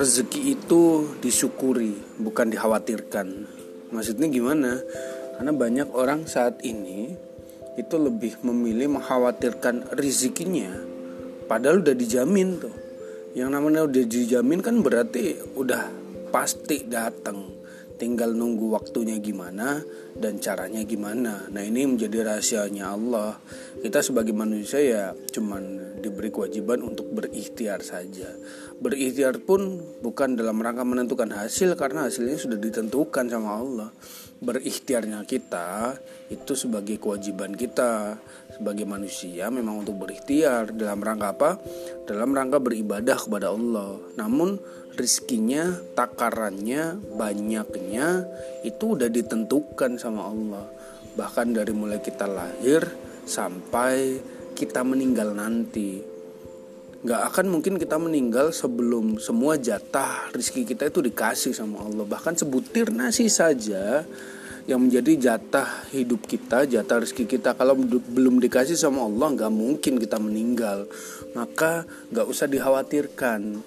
rezeki itu disyukuri bukan dikhawatirkan. Maksudnya gimana? Karena banyak orang saat ini itu lebih memilih mengkhawatirkan rezekinya padahal udah dijamin tuh. Yang namanya udah dijamin kan berarti udah pasti datang tinggal nunggu waktunya gimana dan caranya gimana. Nah ini menjadi rahasianya Allah. Kita sebagai manusia ya cuman diberi kewajiban untuk berikhtiar saja. Berikhtiar pun bukan dalam rangka menentukan hasil karena hasilnya sudah ditentukan sama Allah. Berikhtiarnya kita itu sebagai kewajiban kita sebagai manusia memang untuk berikhtiar dalam rangka apa? Dalam rangka beribadah kepada Allah. Namun rizkinya, takarannya, banyaknya itu udah ditentukan sama Allah. Bahkan dari mulai kita lahir sampai kita meninggal nanti. Gak akan mungkin kita meninggal sebelum semua jatah rizki kita itu dikasih sama Allah. Bahkan sebutir nasi saja yang menjadi jatah hidup kita, jatah rezeki kita. Kalau belum dikasih sama Allah, nggak mungkin kita meninggal. Maka nggak usah dikhawatirkan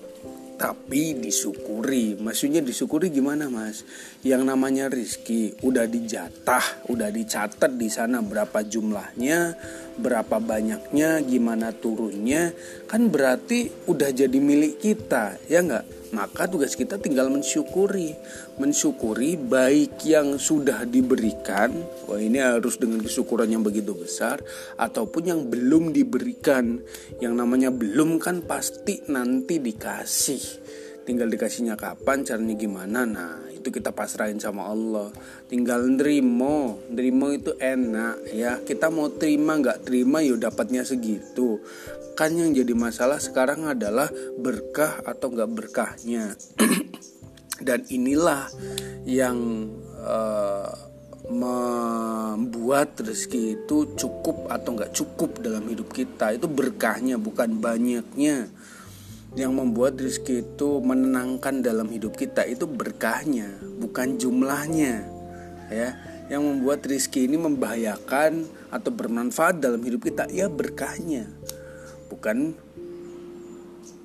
tapi disyukuri maksudnya disyukuri gimana mas yang namanya rizki udah dijatah udah dicatat di sana berapa jumlahnya berapa banyaknya gimana turunnya kan berarti udah jadi milik kita ya nggak maka tugas kita tinggal mensyukuri. Mensyukuri baik yang sudah diberikan wah ini harus dengan kesyukuran yang begitu besar ataupun yang belum diberikan. Yang namanya belum kan pasti nanti dikasih. Tinggal dikasihnya kapan caranya gimana? Nah itu kita pasrahin sama Allah. Tinggal nerimo nerimo itu enak ya. Kita mau terima nggak terima yuk ya dapatnya segitu. Kan yang jadi masalah sekarang adalah berkah atau nggak berkahnya. Dan inilah yang uh, membuat rezeki itu cukup atau nggak cukup dalam hidup kita. Itu berkahnya bukan banyaknya yang membuat rezeki itu menenangkan dalam hidup kita itu berkahnya bukan jumlahnya ya. Yang membuat rezeki ini membahayakan atau bermanfaat dalam hidup kita ya berkahnya bukan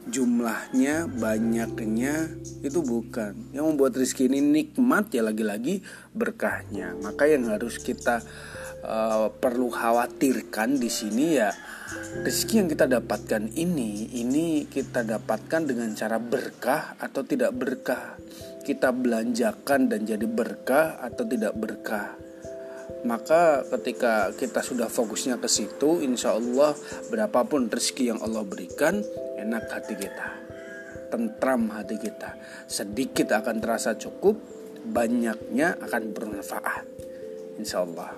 jumlahnya banyaknya itu bukan. Yang membuat rezeki ini nikmat ya lagi-lagi berkahnya. Maka yang harus kita uh, perlu khawatirkan di sini ya rezeki yang kita dapatkan ini ini kita dapatkan dengan cara berkah atau tidak berkah. Kita belanjakan dan jadi berkah atau tidak berkah maka ketika kita sudah fokusnya ke situ insya Allah berapapun rezeki yang Allah berikan enak hati kita. Tentram hati kita. Sedikit akan terasa cukup banyaknya akan bermanfaat. Insya Allah